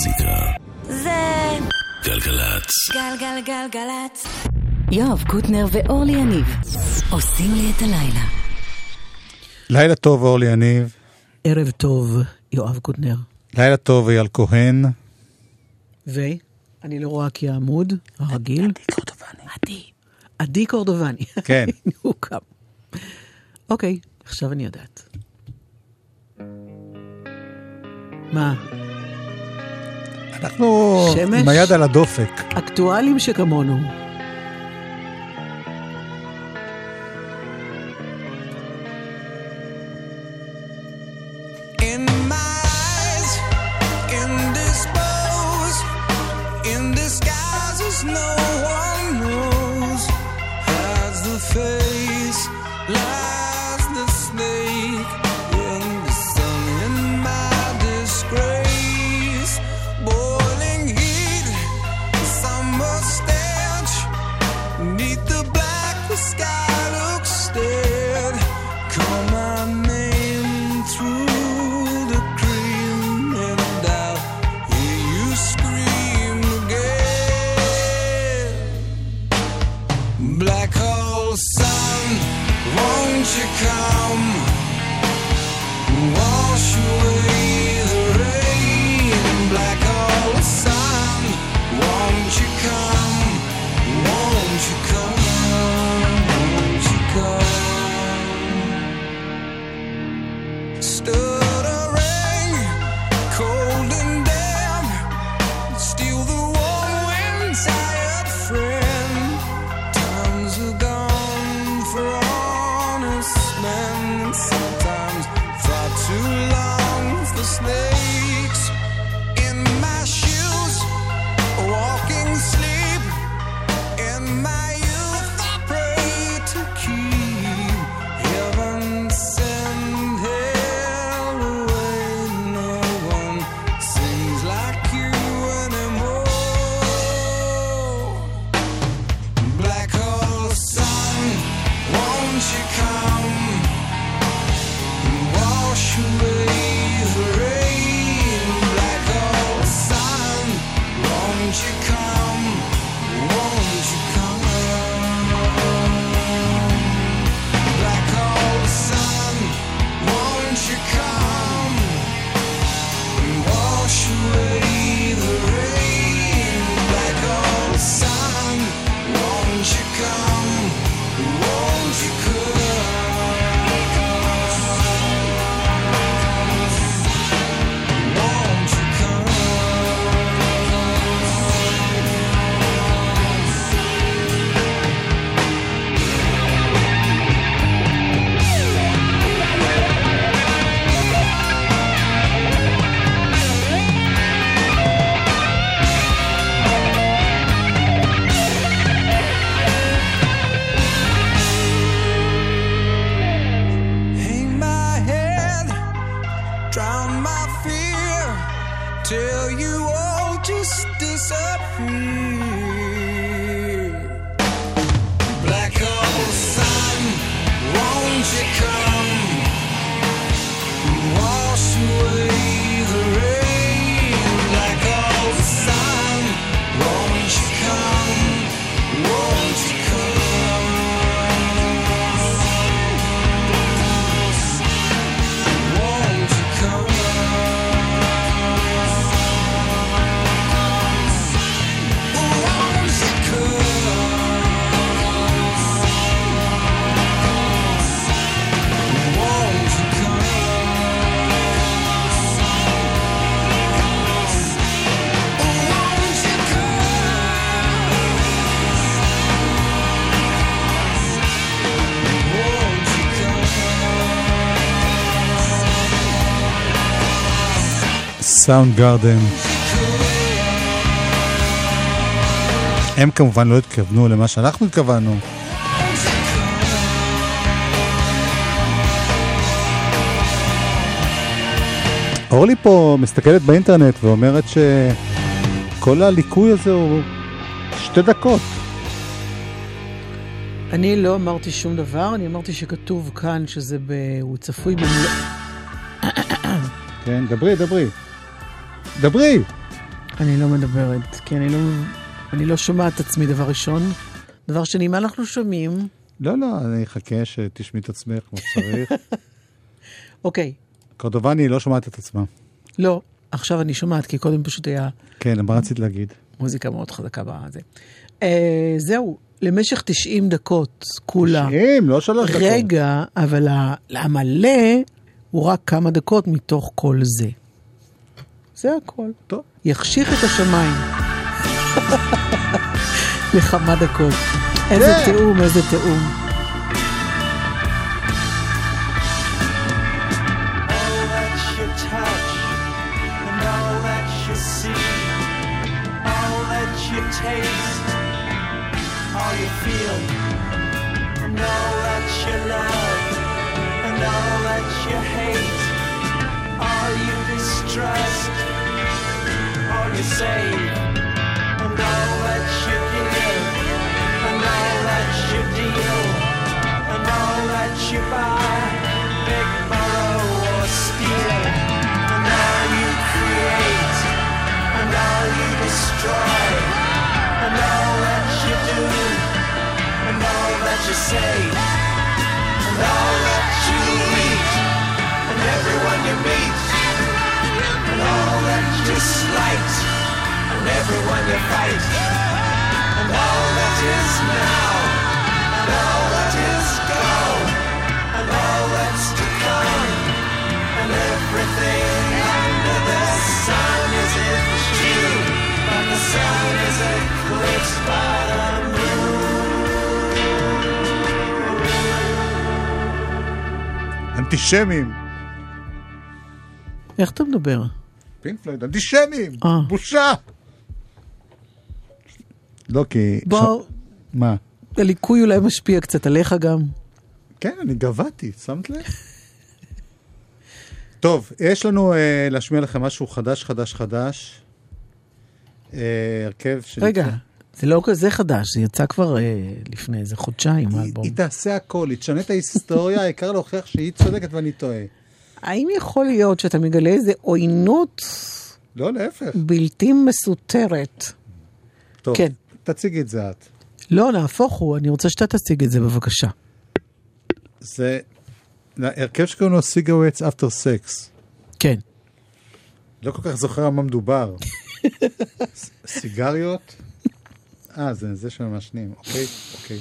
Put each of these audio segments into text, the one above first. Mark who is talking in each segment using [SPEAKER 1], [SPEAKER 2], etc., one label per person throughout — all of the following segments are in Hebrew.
[SPEAKER 1] מוזיקה.
[SPEAKER 2] זה
[SPEAKER 1] גלגלצ.
[SPEAKER 2] גלגלגלגלצ.
[SPEAKER 3] יואב קוטנר ואורלי יניב עושים לי את הלילה.
[SPEAKER 4] לילה טוב, אורלי יניב.
[SPEAKER 5] ערב טוב, יואב קוטנר.
[SPEAKER 4] לילה טוב, אייל כהן.
[SPEAKER 5] ואני לא רואה כי העמוד הרגיל. עדי קורדובני. עדי. עדי קורדובני.
[SPEAKER 4] כן.
[SPEAKER 5] הוא קם. אוקיי, עכשיו אני יודעת. מה,
[SPEAKER 4] אנחנו
[SPEAKER 5] שמש?
[SPEAKER 4] עם היד על הדופק.
[SPEAKER 5] אקטואלים שכמונו.
[SPEAKER 6] Fear, till you all just disappear. Black hole sun, won't you come? Wash away the rain.
[SPEAKER 4] סאונד גרדן. הם כמובן לא התכוונו למה שאנחנו התכוונו. אורלי פה מסתכלת באינטרנט ואומרת שכל הליקוי הזה הוא שתי דקות.
[SPEAKER 5] אני לא אמרתי שום דבר, אני אמרתי שכתוב כאן שזה ב... הוא צפוי במלוא...
[SPEAKER 4] כן, דברי, דברי. דברי!
[SPEAKER 7] אני לא מדברת, כי אני לא, אני לא שומעת את עצמי דבר ראשון. דבר שני, מה אנחנו שומעים?
[SPEAKER 4] לא, לא, אני אחכה שתשמעי את עצמך כמו שצריך.
[SPEAKER 7] אוקיי,
[SPEAKER 4] קורדובני לא שומעת את עצמה.
[SPEAKER 7] לא, עכשיו אני שומעת, כי קודם פשוט היה
[SPEAKER 4] כן, מה רצית להגיד?
[SPEAKER 7] מוזיקה מאוד חזקה בזה. אה, זהו, למשך 90 דקות, כולה.
[SPEAKER 4] 90, לא שלוש דקות.
[SPEAKER 7] רגע, אבל המלא הוא רק כמה דקות מתוך כל זה. זה הכל.
[SPEAKER 4] טוב.
[SPEAKER 7] יחשיך את השמיים. לכמה דקות. איזה
[SPEAKER 4] כן.
[SPEAKER 7] תיאום, איזה תיאום.
[SPEAKER 8] All that you touch and all that you see, all that you taste, all you feel, and all that you love and all that you hate, all you distrust, all you save, and all that you give, and all that you deal, and all that you buy, big borrow or steal, and all you create, and all you destroy, and all that you do, and all that you say, and all that you eat, and everyone you meet, all that you slight, and everyone you fight, and all that is now, and all that is gone, and all that's to come, and everything under the sun is in June, but the sun is eclipsed by the
[SPEAKER 4] אנטישמים.
[SPEAKER 7] איך אתה מדבר?
[SPEAKER 4] פינק פלויד, אנטישמים!
[SPEAKER 7] אה.
[SPEAKER 4] בושה! לא, כי...
[SPEAKER 7] בוא,
[SPEAKER 4] ש- מה?
[SPEAKER 7] הליקוי אולי משפיע קצת עליך גם.
[SPEAKER 4] כן, אני גבהתי, שמת לב? טוב, יש לנו אה, להשמיע לכם משהו חדש, חדש, חדש. אה, הרכב שנקרא-
[SPEAKER 7] רגע, זה לא כזה חדש, זה יצא כבר אה, לפני איזה חודשיים,
[SPEAKER 4] היא,
[SPEAKER 7] האלבום.
[SPEAKER 4] היא תעשה הכל, היא תשנה את ההיסטוריה, העיקר להוכיח שהיא צודקת ואני טועה.
[SPEAKER 7] האם יכול להיות שאתה מגלה איזה עוינות
[SPEAKER 4] לא, להפך.
[SPEAKER 7] בלתי מסותרת?
[SPEAKER 4] טוב,
[SPEAKER 7] כן.
[SPEAKER 4] תציגי את זה את.
[SPEAKER 7] לא, נהפוך הוא, אני רוצה שאתה תציג את זה בבקשה.
[SPEAKER 4] זה הרכב שקוראים לו סיגרטס אפטר סקס.
[SPEAKER 7] כן.
[SPEAKER 4] לא כל כך זוכר על מה מדובר. סיגריות? אה, זה זה שמעשנים, אוקיי, אוקיי.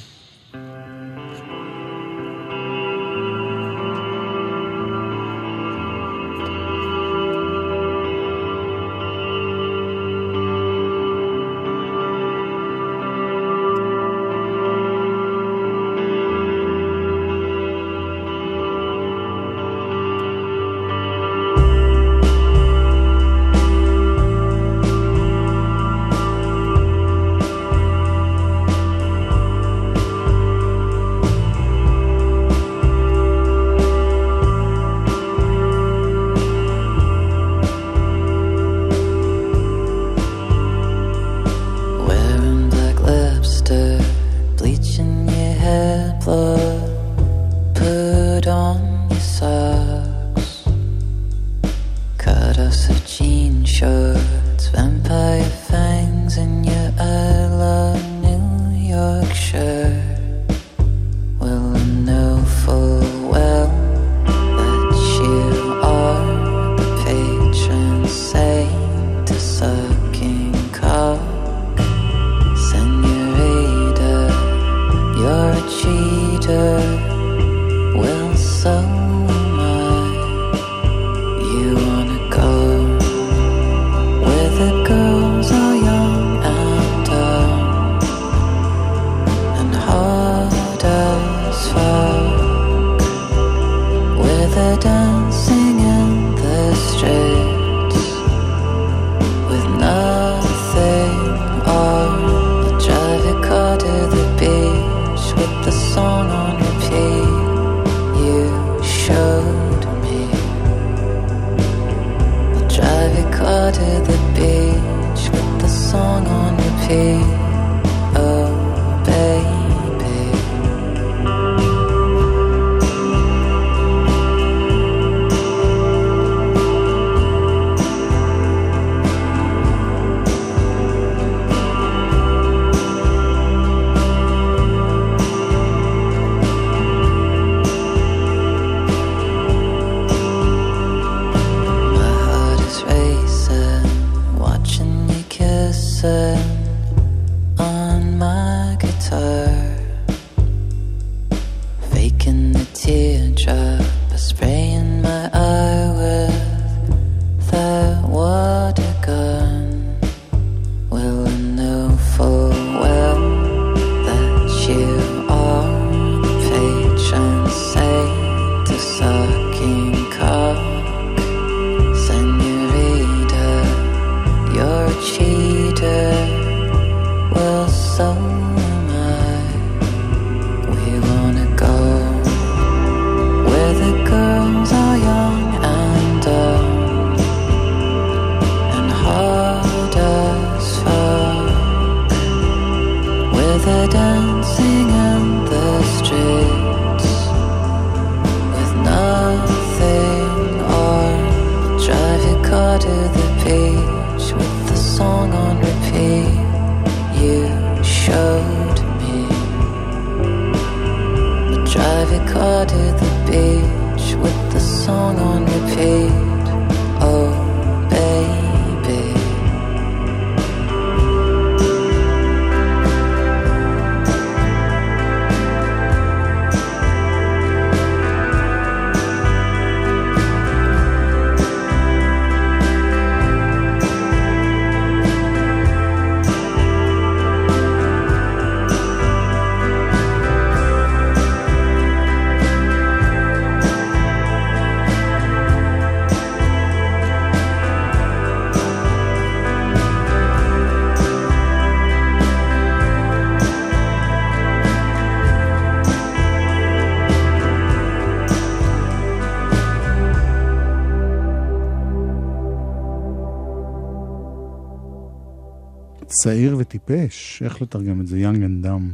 [SPEAKER 9] צעיר וטיפש, איך לתרגם את זה? Young and dumb.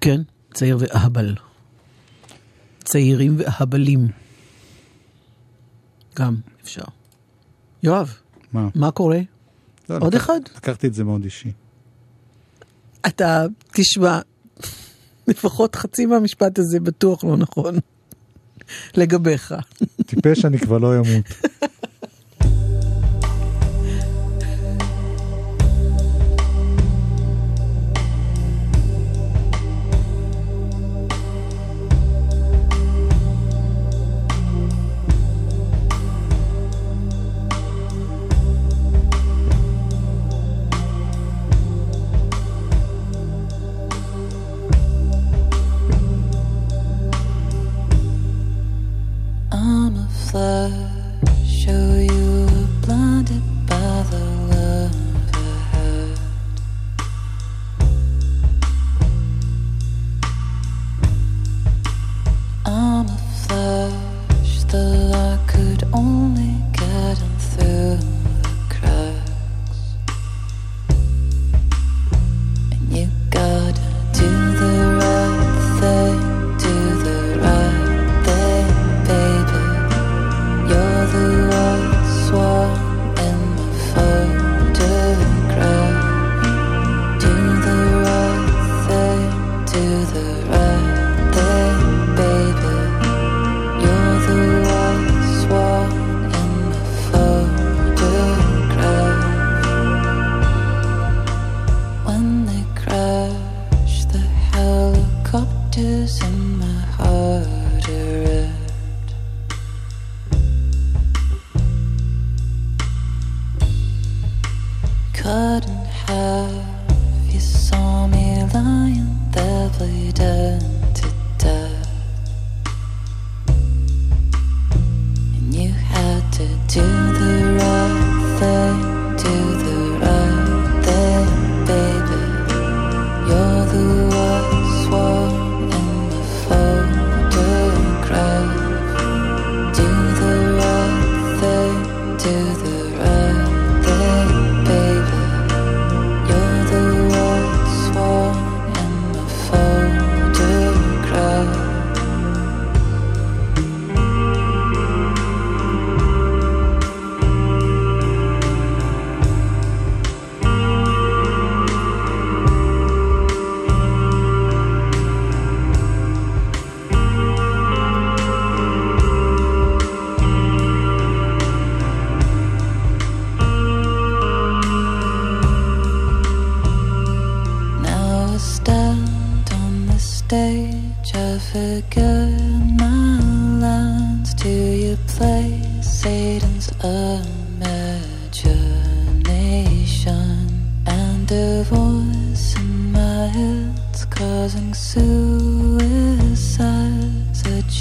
[SPEAKER 7] כן, צעיר ואהבל. צעירים ואהבלים. גם אפשר. יואב,
[SPEAKER 9] מה,
[SPEAKER 7] מה קורה?
[SPEAKER 9] לא,
[SPEAKER 7] עוד
[SPEAKER 9] לקח,
[SPEAKER 7] אחד?
[SPEAKER 9] לקחתי את זה מאוד אישי.
[SPEAKER 7] אתה, תשמע, לפחות חצי מהמשפט הזה בטוח לא נכון. לגביך.
[SPEAKER 9] טיפש אני כבר לא אמות.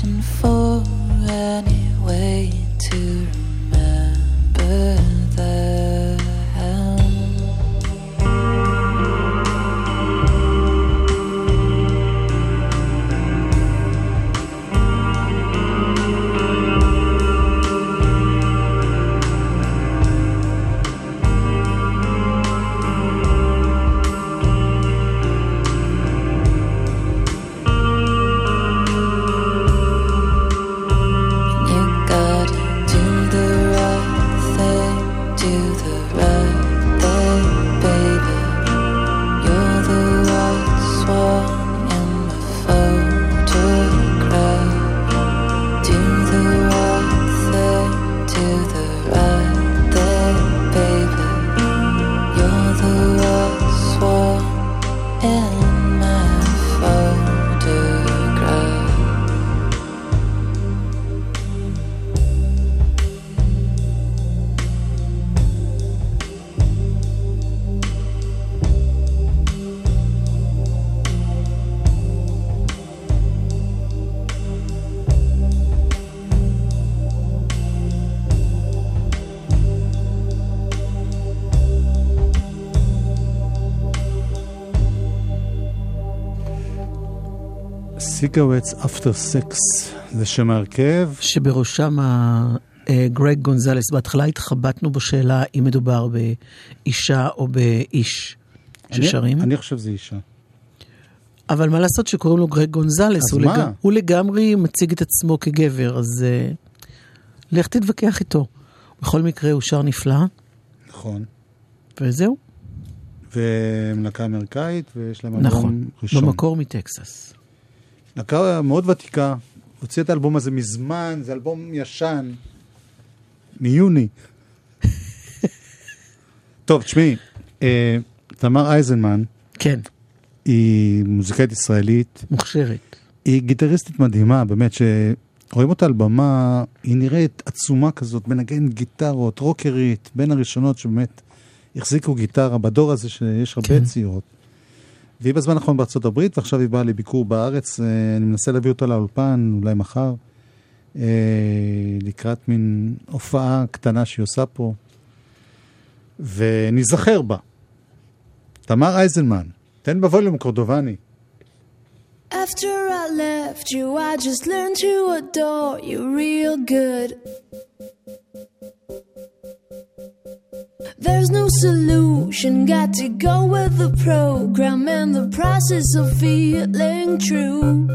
[SPEAKER 4] for
[SPEAKER 9] Cigarettes אפטר סקס, זה שם ההרכב.
[SPEAKER 7] שבראשם גרג גונזלס. אה, בהתחלה התחבטנו בשאלה אם מדובר באישה או באיש ששרים.
[SPEAKER 4] אני, חושב שזה אישה.
[SPEAKER 7] אבל מה לעשות שקוראים לו גרג גונזלס? הוא, לג... הוא לגמרי מציג את עצמו כגבר, אז uh, לך תתווכח איתו. בכל מקרה, הוא שר נפלא.
[SPEAKER 4] נכון.
[SPEAKER 7] וזהו.
[SPEAKER 4] ומלהקה אמריקאית, ויש להם נכון,
[SPEAKER 7] נכון,
[SPEAKER 4] ראשון.
[SPEAKER 7] נכון, במקור מטקסס.
[SPEAKER 4] להקה מאוד ותיקה, הוציא את האלבום הזה מזמן, זה אלבום ישן, מיוני. טוב, תשמעי, אה, תמר אייזנמן
[SPEAKER 7] כן,
[SPEAKER 4] היא מוזיקאית ישראלית,
[SPEAKER 7] מוכשרת.
[SPEAKER 4] היא גיטריסטית מדהימה, באמת, שרואים אותה על במה, היא נראית עצומה כזאת, מנגנת גיטרות, רוקרית, בין הראשונות שבאמת החזיקו גיטרה בדור הזה שיש הרבה
[SPEAKER 7] כן.
[SPEAKER 4] צעירות. והיא בזמן האחרון בארצות הברית, ועכשיו היא באה לביקור בארץ, אה, אני מנסה להביא אותה לאולפן, אולי מחר, אה, לקראת מין הופעה קטנה שהיא עושה פה, וניזכר בה. תמר אייזנמן, תן בווליום קורדובני.
[SPEAKER 10] After I left you, I just learned to adore you real good. There's no solution, got to go with the program and the process of feeling true.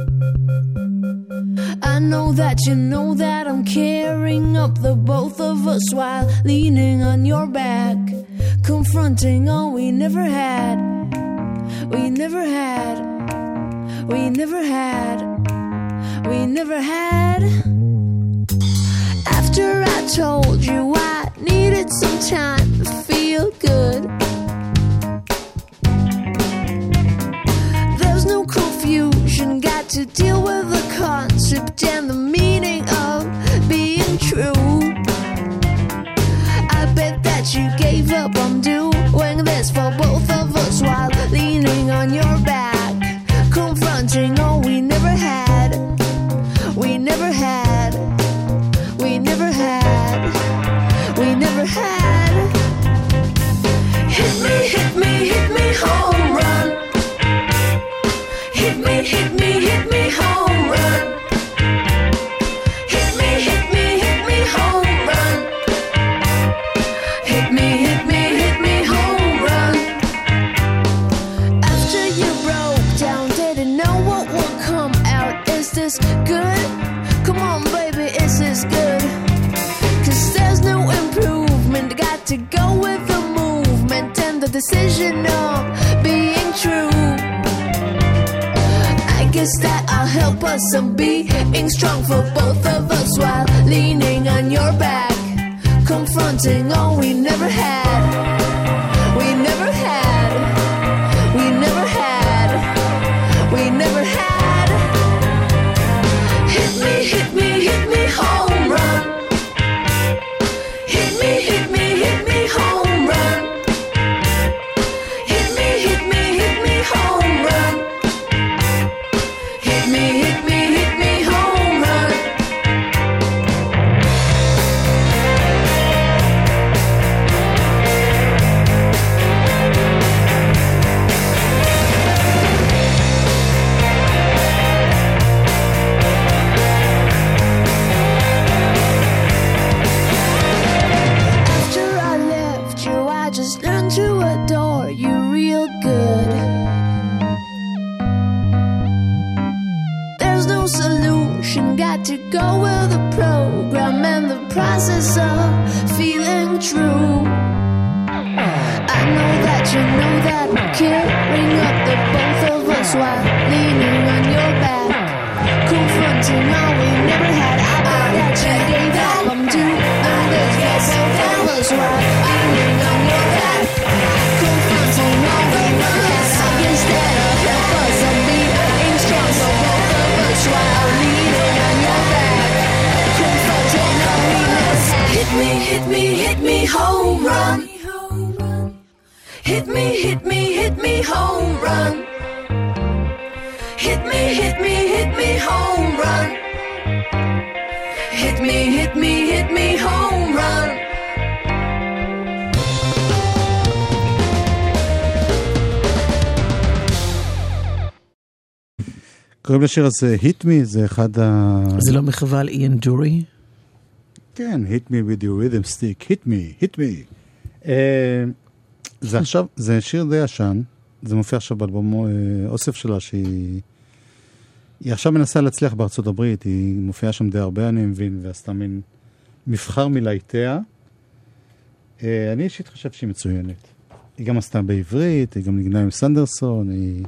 [SPEAKER 10] I know that you know that I'm carrying up the both of us while leaning on your back, confronting all we never had. We never had. We never had. We never had. After I told you I needed some time to feel good. There's no confusion, got to deal in being strong for both of us while leaning on your back, confronting all we never had.
[SPEAKER 4] קוראים לשיר הזה "Hit Me", זה אחד ה...
[SPEAKER 7] זה לא מחווה על איאן ג'ורי?
[SPEAKER 4] כן, hit me with your rhythm stick, hit me, hit me. אה, זה עכשיו, זה שיר די ישן, זה מופיע עכשיו באלבום אה, אוסף שלה, שהיא... היא עכשיו מנסה להצליח בארצות הברית, היא מופיעה שם די הרבה, אני מבין, ועשתה מין מבחר מלהיטיה. אה, אני אישית חושב שהיא מצוינת. היא גם עשתה בעברית, היא גם נגנה עם סנדרסון, היא...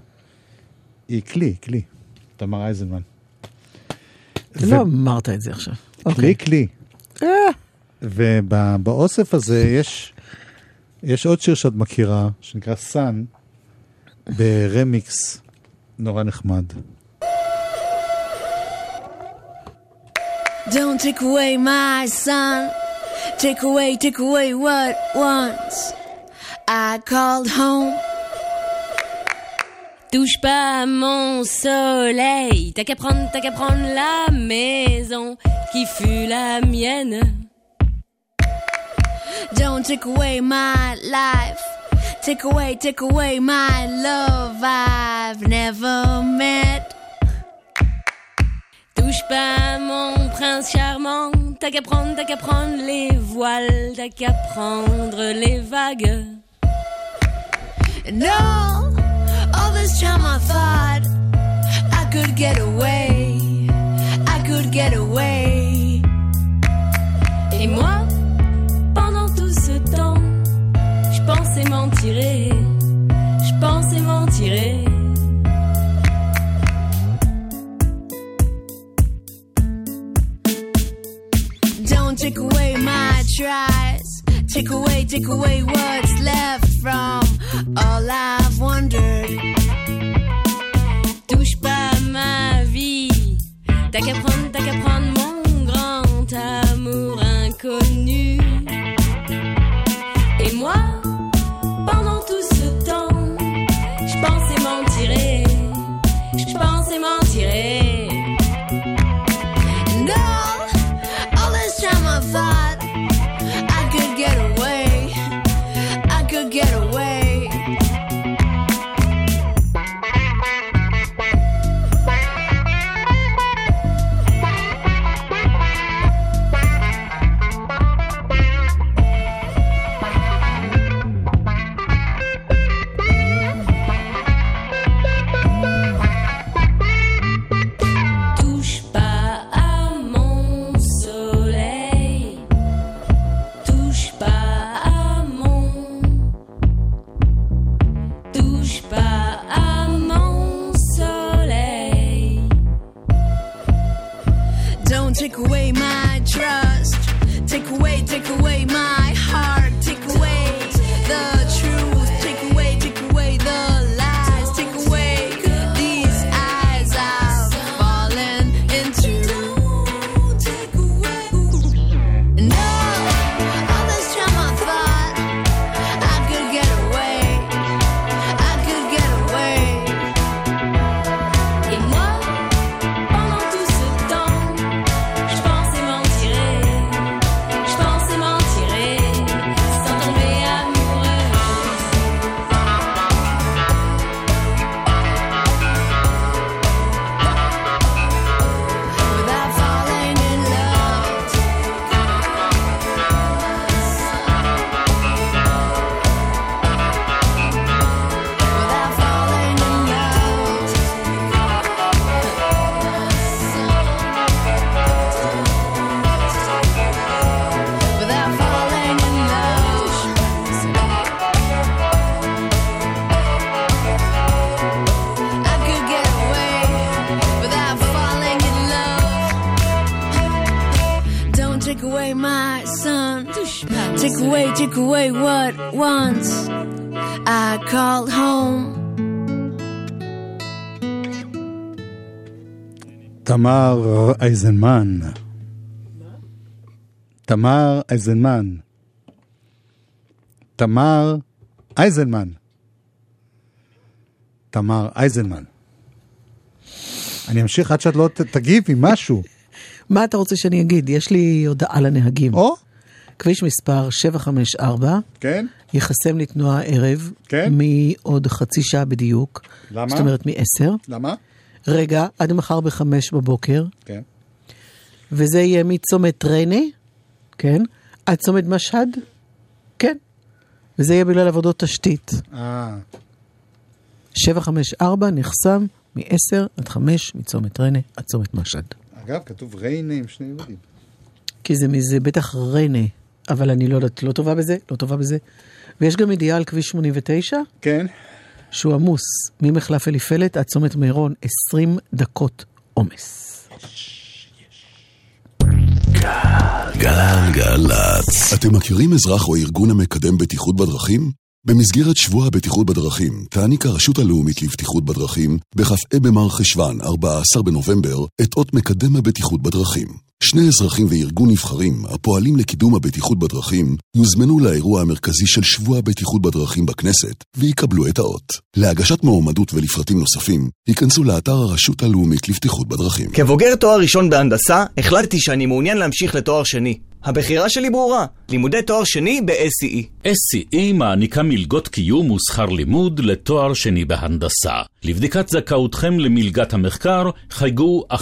[SPEAKER 4] היא כלי, כלי. תמר אייזנמן.
[SPEAKER 7] לא אמרת את זה עכשיו.
[SPEAKER 4] כלי
[SPEAKER 7] אוקיי.
[SPEAKER 4] כלי.
[SPEAKER 7] אה,
[SPEAKER 4] ובאוסף הזה יש, יש עוד שיר שאת מכירה, שנקרא סאן, ברמיקס נורא נחמד.
[SPEAKER 10] Don't take away my son. Take away, take away what once I called home.
[SPEAKER 11] Touche pas mon soleil, t'as qu'à prendre, t'as qu'à prendre la maison qui fut la mienne.
[SPEAKER 10] Don't take away my life. Take away, take away my love I've never met.
[SPEAKER 11] Touche pas mon prince charmant, t'as qu'à prendre, t'as qu'à prendre les voiles, t'as qu'à prendre les vagues.
[SPEAKER 10] No, this time I thought I could get away. I could get away.
[SPEAKER 11] Et moi, pendant tout ce temps, je pensais m'en tirer, je pensais m'en tirer.
[SPEAKER 10] Don't take away my tries. Take away, take away what's left from all I've wondered.
[SPEAKER 11] Touche pas ma vie, t'as qu'à prendre, t'as qu'à prendre mon grand amour inconnu.
[SPEAKER 10] What once I called home.
[SPEAKER 4] תמר אייזנמן. תמר אייזנמן. תמר אייזנמן. תמר אייזנמן. אני אמשיך עד שאת לא תגיבי משהו.
[SPEAKER 7] מה אתה רוצה שאני אגיד? יש לי הודעה לנהגים.
[SPEAKER 4] או,
[SPEAKER 7] כביש מספר 754
[SPEAKER 4] כן?
[SPEAKER 7] ייחסם לתנועה הערב,
[SPEAKER 4] כן.
[SPEAKER 7] מעוד חצי שעה בדיוק.
[SPEAKER 4] למה?
[SPEAKER 7] זאת אומרת מ-10.
[SPEAKER 4] למה?
[SPEAKER 7] רגע, עד מחר בחמש בבוקר,
[SPEAKER 4] כן.
[SPEAKER 7] וזה יהיה מצומת ריינה כן? עד צומת משהד? כן. וזה יהיה בגלל עבודות תשתית.
[SPEAKER 4] אה,
[SPEAKER 7] 754 נחסם מ-10 עד 5 מצומת ריינה עד צומת משהד.
[SPEAKER 4] אגב, כתוב ריינה עם שני יהודים.
[SPEAKER 7] כי זה מזה בטח ריינה, אבל אני לא יודעת, לא טובה בזה, לא טובה בזה. ויש גם ידיעה על כביש 89,
[SPEAKER 4] כן.
[SPEAKER 7] שהוא עמוס ממחלף אליפלת עד צומת מירון, 20 דקות עומס.
[SPEAKER 12] גלגלצ. אתם מכירים אזרח או ארגון המקדם בטיחות בדרכים? במסגרת שבוע הבטיחות בדרכים, תעניק הרשות הלאומית לבטיחות בדרכים, בכ"ה במר חשוון, 14 בנובמבר, את אות מקדם הבטיחות בדרכים. שני אזרחים וארגון נבחרים, הפועלים לקידום הבטיחות בדרכים, יוזמנו לאירוע המרכזי של שבוע הבטיחות בדרכים בכנסת, ויקבלו את האות. להגשת מועמדות ולפרטים נוספים, ייכנסו לאתר הרשות הלאומית לבטיחות בדרכים.
[SPEAKER 13] כבוגר תואר ראשון בהנדסה, החלטתי שאני מעוניין להמשיך לתואר שני. הבחירה שלי ברורה, לימודי תואר שני ב-SCE.
[SPEAKER 1] SCE מעניקה מלגות קיום ושכר לימוד לתואר שני בהנדסה. לבדיקת זכאותכם למלגת המחקר, חייגו 1-800-207-777.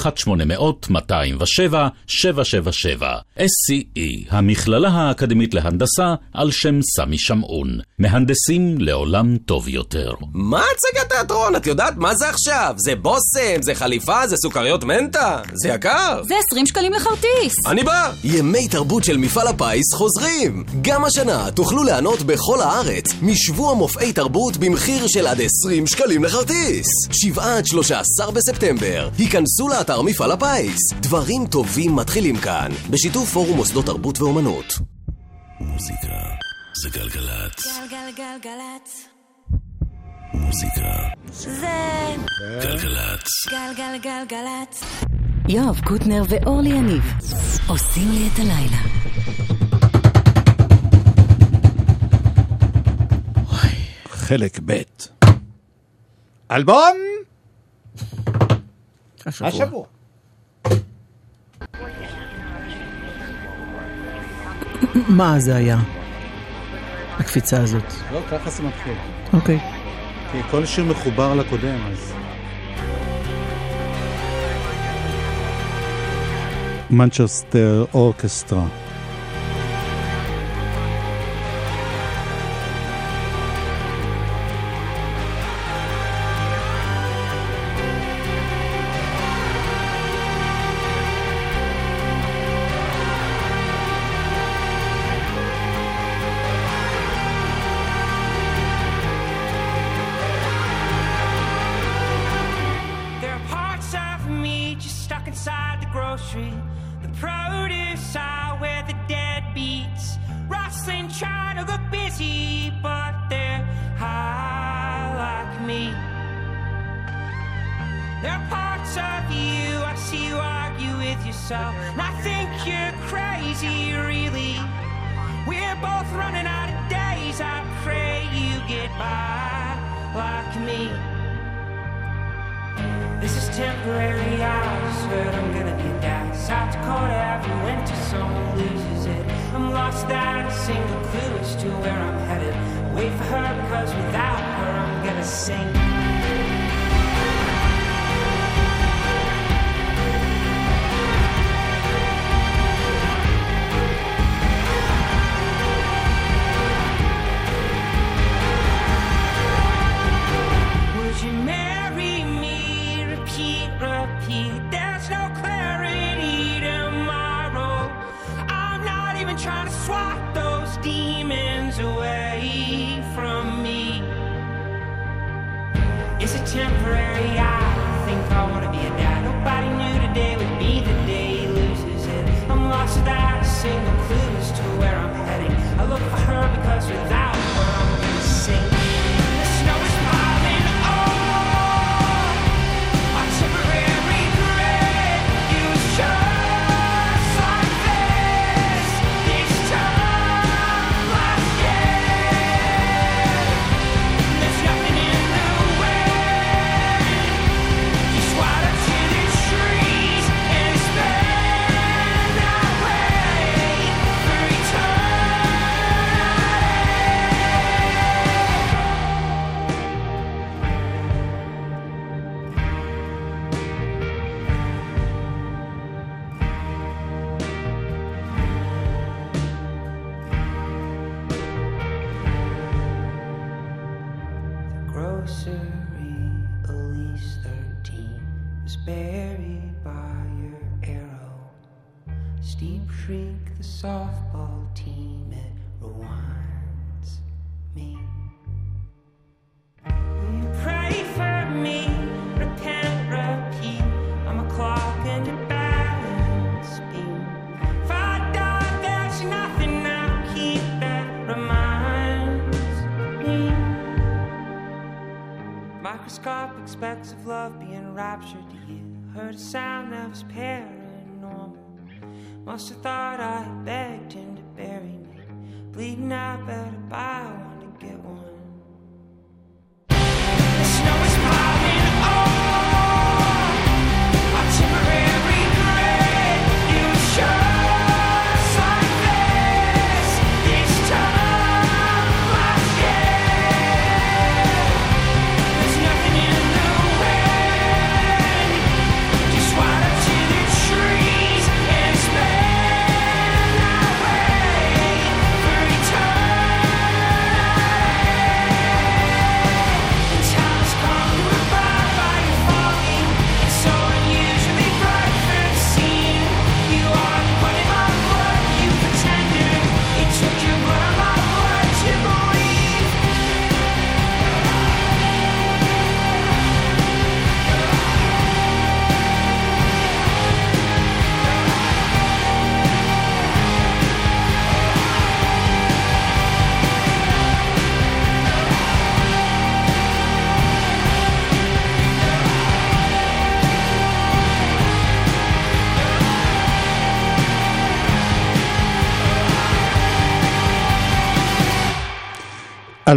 [SPEAKER 1] SCE, המכללה האקדמית להנדסה, על שם סמי שמעון. מהנדסים לעולם טוב יותר.
[SPEAKER 14] מה הצגת תיאטרון? את יודעת מה זה עכשיו? זה בושם, זה חליפה, זה סוכריות מנטה? זה יקר.
[SPEAKER 11] זה 20 שקלים לכרטיס.
[SPEAKER 14] אני בא! ימי תרבות של מפעל הפיס חוזרים! גם השנה תוכלו ליהנות בכל הארץ משבוע מופעי תרבות במחיר של עד 20 שקלים לכרטיס! 7 עד 13 בספטמבר. היכנסו לאתר מפעל הפיס. דברים טובים מתחילים כאן, בשיתוף פורום מוסדות תרבות ואומנות.
[SPEAKER 12] מוזיקה זה גלגלצ.
[SPEAKER 11] גלגלגלגלצ.
[SPEAKER 12] מוזיקה
[SPEAKER 11] זה
[SPEAKER 12] גלגלצ.
[SPEAKER 11] גלגלגלגלצ.
[SPEAKER 3] יואב קוטנר ואורלי יניב עושים לי את הלילה.
[SPEAKER 4] חלק ב'. אלבום
[SPEAKER 7] השבוע.
[SPEAKER 4] השבוע.
[SPEAKER 7] מה זה היה? הקפיצה הזאת.
[SPEAKER 4] לא, ככה זה מתחיל.
[SPEAKER 7] אוקיי.
[SPEAKER 4] כי כל שיר מחובר לקודם, אז... מנצ'סטר אורקסטרה.
[SPEAKER 8] Is it temporary? I think I wanna be a dad. Nobody knew today would be the day he loses it. I'm lost without a single clue as to where I'm heading. I look for her because without Must have thought I begged him to bury me. Bleeding out, better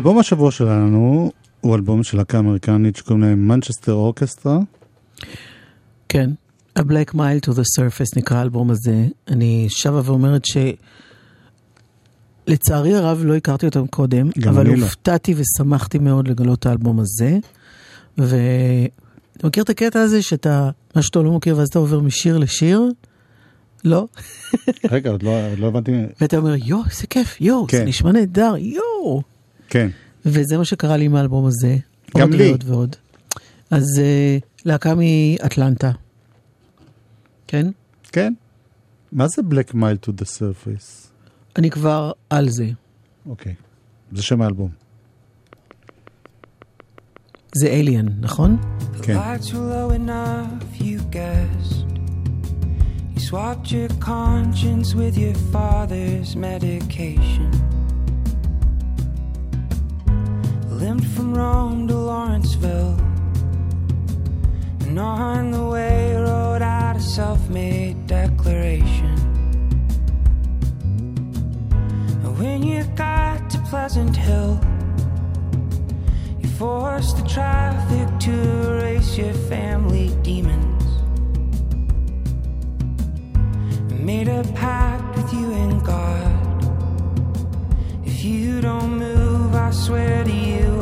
[SPEAKER 4] אלבום השבוע שלנו הוא אלבום של להקה אמריקנית שקוראים להם מנצ'סטר אורקסטרה.
[SPEAKER 7] כן, A Black Mile to the Surface נקרא האלבום הזה. אני שבה ואומרת שלצערי הרב לא הכרתי אותם קודם, אבל
[SPEAKER 4] לא.
[SPEAKER 7] הופתעתי ושמחתי מאוד לגלות את האלבום הזה. ואתה מכיר את הקטע הזה שאתה, מה שאתה לא מכיר ואז אתה עובר משיר לשיר? לא?
[SPEAKER 4] רגע, עוד לא, עוד לא הבנתי.
[SPEAKER 7] ואתה אומר, יואו, איזה כיף, יואו, זה
[SPEAKER 4] כן.
[SPEAKER 7] נשמע נהדר, יואו.
[SPEAKER 4] כן.
[SPEAKER 7] וזה מה שקרה לי עם האלבום הזה.
[SPEAKER 4] גם
[SPEAKER 7] עוד
[SPEAKER 4] לי.
[SPEAKER 7] ועוד ועוד. אז אה, להקה מאטלנטה. כן?
[SPEAKER 4] כן. מה זה Black Mile to the Surface?
[SPEAKER 7] אני כבר על זה.
[SPEAKER 4] אוקיי. זה שם האלבום.
[SPEAKER 7] זה אליאן, נכון?
[SPEAKER 8] Guessed. You swapped your conscience with your father's medication. From Rome to Lawrenceville. And on the way, wrote out a self made declaration. And when you got to Pleasant Hill, you forced the traffic to erase your family demons. And made a pact with you and God. If you don't move, I swear to you,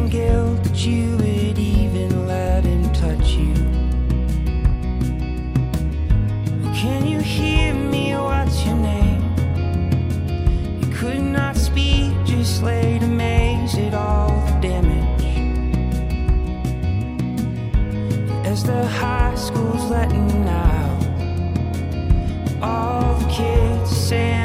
[SPEAKER 8] some guilt that you would even let him touch you. Can you hear me? What's your name? You could not speak, just laid amazed at all the damage. As the high school's letting out, all the kids saying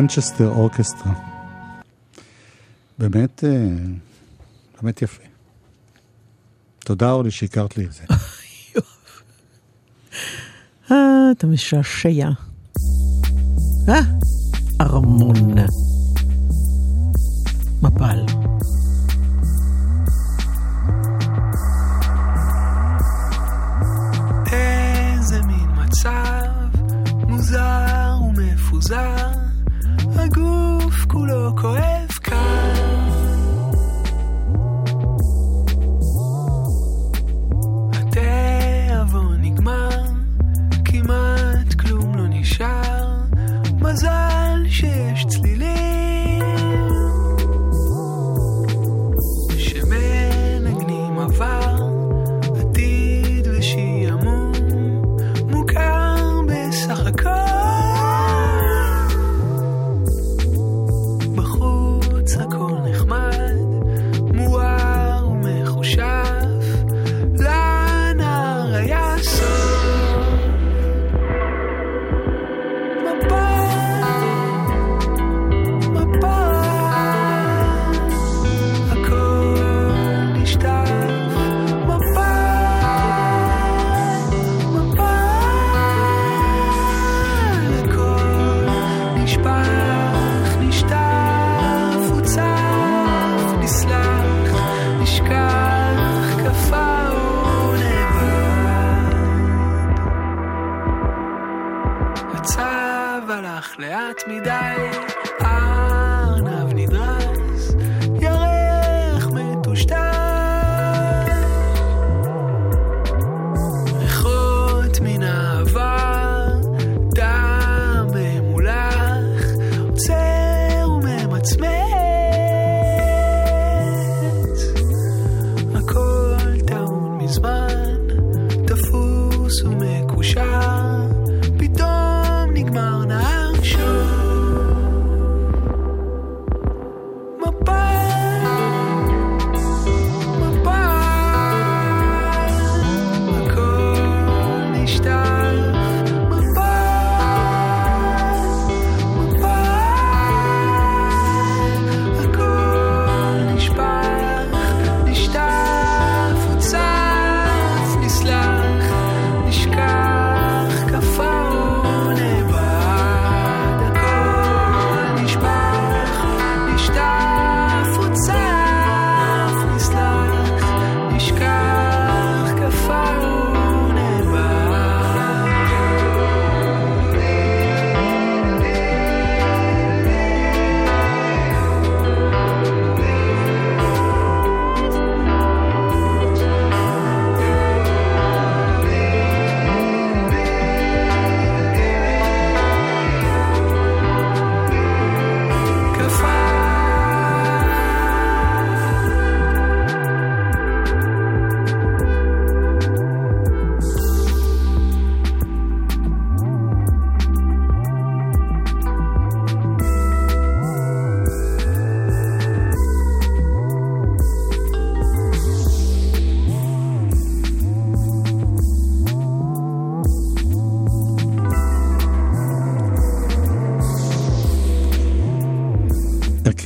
[SPEAKER 4] מנצ'סטר אורקסטרה. באמת, אה, באמת יפה. תודה, אורלי, שהכרת לי את זה.
[SPEAKER 15] אה, אתה משעשע. אה? ארמון. מפל.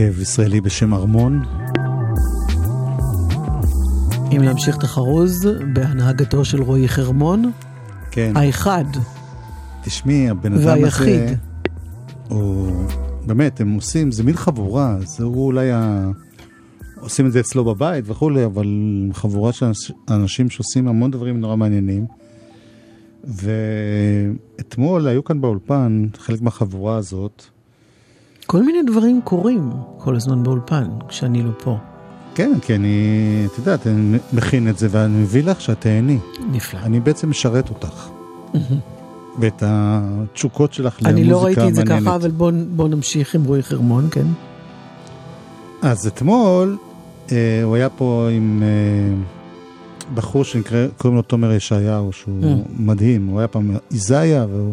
[SPEAKER 4] הרכב ישראלי בשם ארמון.
[SPEAKER 7] אם להמשיך את החרוז, בהנהגתו של רועי חרמון,
[SPEAKER 4] כן,
[SPEAKER 7] האחד
[SPEAKER 4] תשמעי, הבן אדם הזה...
[SPEAKER 7] והיחיד.
[SPEAKER 4] הוא... באמת, הם עושים, זה מין חבורה, זה הוא אולי ה... עושים את זה אצלו בבית וכולי, אבל חבורה של אנש- אנשים שעושים המון דברים נורא מעניינים. ואתמול היו כאן באולפן, חלק מהחבורה הזאת,
[SPEAKER 7] כל מיני דברים קורים כל הזמן באולפן, כשאני לא פה.
[SPEAKER 4] כן, כי אני, את יודעת, אני מכין את זה ואני מביא לך שאת תהני.
[SPEAKER 7] נפלא.
[SPEAKER 4] אני בעצם משרת אותך. ואת התשוקות שלך למוזיקה
[SPEAKER 7] אני
[SPEAKER 4] מעניינת.
[SPEAKER 7] לא ראיתי את זה ככה, אבל בואו בוא נמשיך עם רועי חרמון, כן?
[SPEAKER 4] אז אתמול אה, הוא היה פה עם אה, בחור שקוראים לו תומר ישעיהו, שהוא
[SPEAKER 7] Mm.
[SPEAKER 4] מדהים, הוא היה פעם איזיה, והוא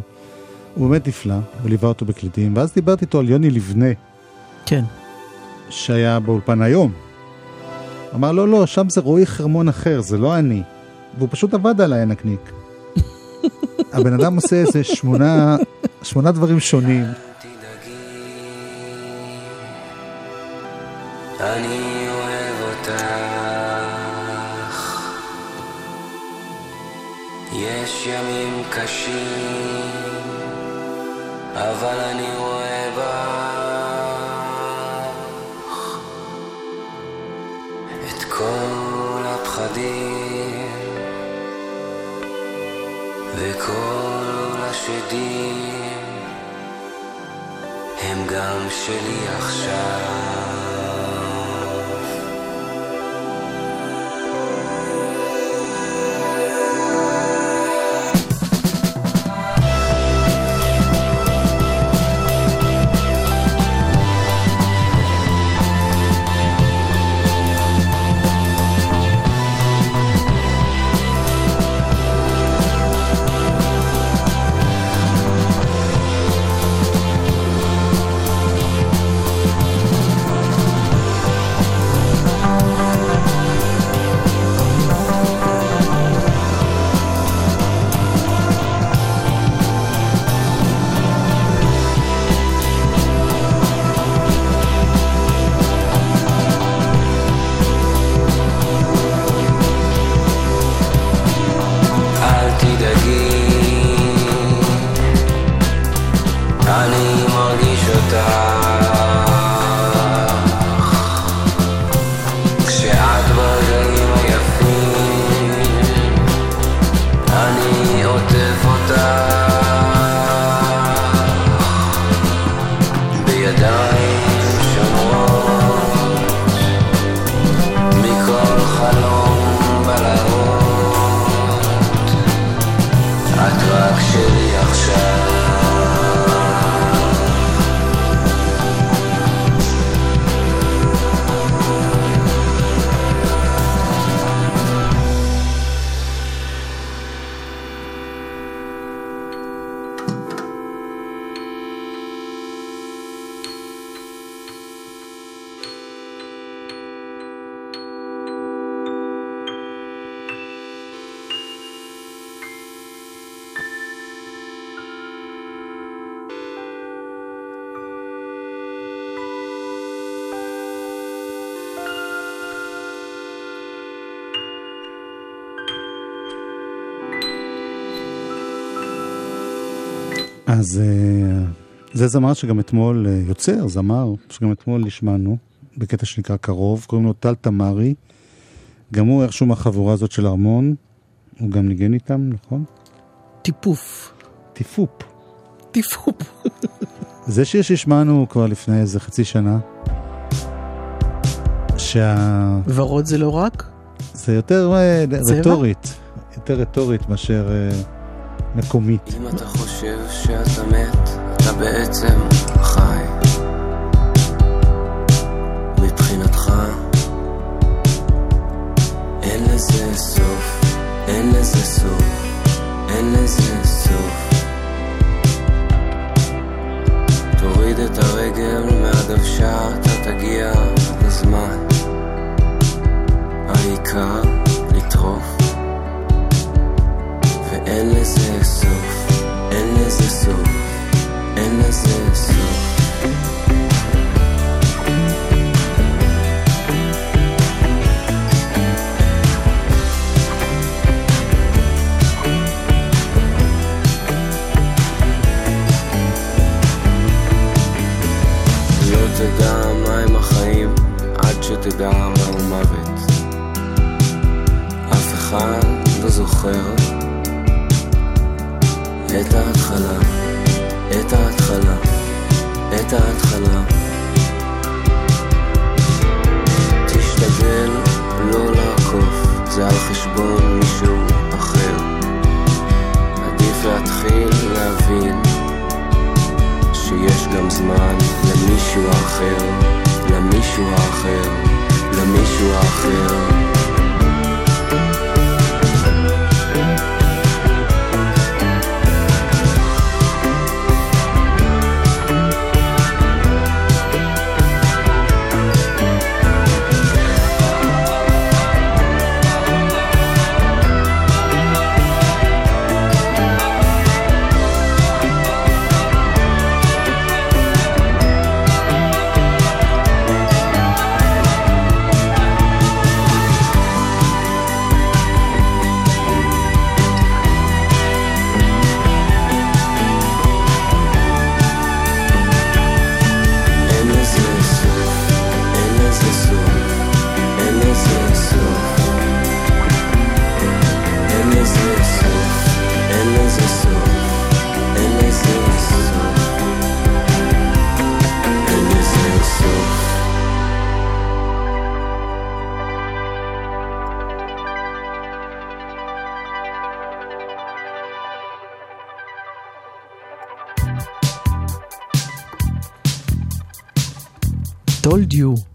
[SPEAKER 4] הוא באמת נפלא, הוא ליווה אותו בקלידים, ואז דיברתי איתו על יוני לבנה,
[SPEAKER 7] כן.
[SPEAKER 4] שהיה באולפן היום. אמר, לא, לא, שם זה רועי חרמון אחר, זה לא אני. והוא פשוט עבד עליי הנקניק. הבן אדם עושה איזה שמונה, שמונה דברים שונים.
[SPEAKER 16] אני אוהב אותך. יש ימים קשים, אבל אני רואה בך את כל הפחדים וכל השדים הם גם שלי עכשיו.
[SPEAKER 4] die זמר שגם אתמול, אה, יוצר, זמר, שגם אתמול השמענו, בקטע שנקרא קרוב, קוראים לו טל תמרי. גם הוא איכשהו מהחבורה הזאת של ארמון, הוא גם ניגן איתם, נכון?
[SPEAKER 7] טיפוף.
[SPEAKER 4] טיפופ.
[SPEAKER 7] טיפופ.
[SPEAKER 4] זה שיר שהשמענו כבר לפני איזה חצי שנה, שה...
[SPEAKER 7] ורוד זה לא רק?
[SPEAKER 4] זה יותר אה,
[SPEAKER 7] צבע?
[SPEAKER 4] רטורית, יותר רטורית מאשר אה, מקומית.
[SPEAKER 16] אם אתה חושב שאתה מת, אתה בעצם
[SPEAKER 17] told you.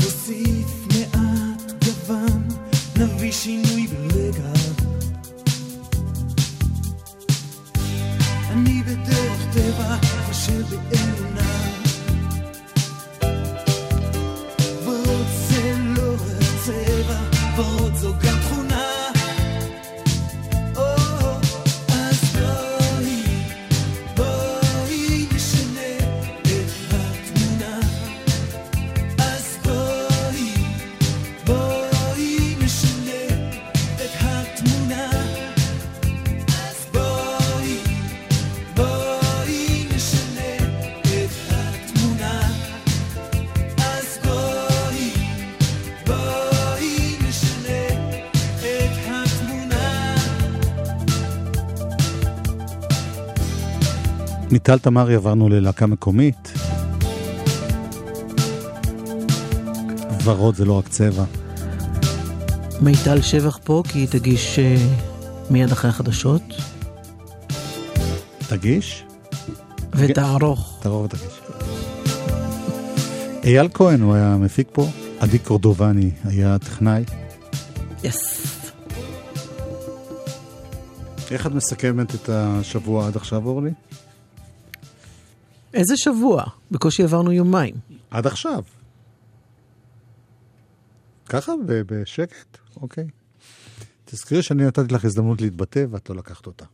[SPEAKER 18] נוסיף מעט גוון, נביא שינוי ברגע.
[SPEAKER 4] מטל תמרי עברנו ללהקה מקומית. ורוד זה לא רק צבע.
[SPEAKER 7] מיטל שבח פה, כי היא תגיש אה, מיד אחרי החדשות,
[SPEAKER 4] תגיש?
[SPEAKER 7] ותערוך.
[SPEAKER 4] תערוך ותגיש. אייל כהן הוא היה המפיק פה, עדי קורדובני היה טכנאי.
[SPEAKER 7] יס.
[SPEAKER 4] איך את מסכמת את השבוע עד עכשיו, אורלי?
[SPEAKER 7] איזה שבוע? בקושי עברנו יומיים.
[SPEAKER 4] עד עכשיו. ככה, בשקט? אוקיי. תזכרי שאני נתתי לך הזדמנות להתבטא ואת לא לקחת אותה.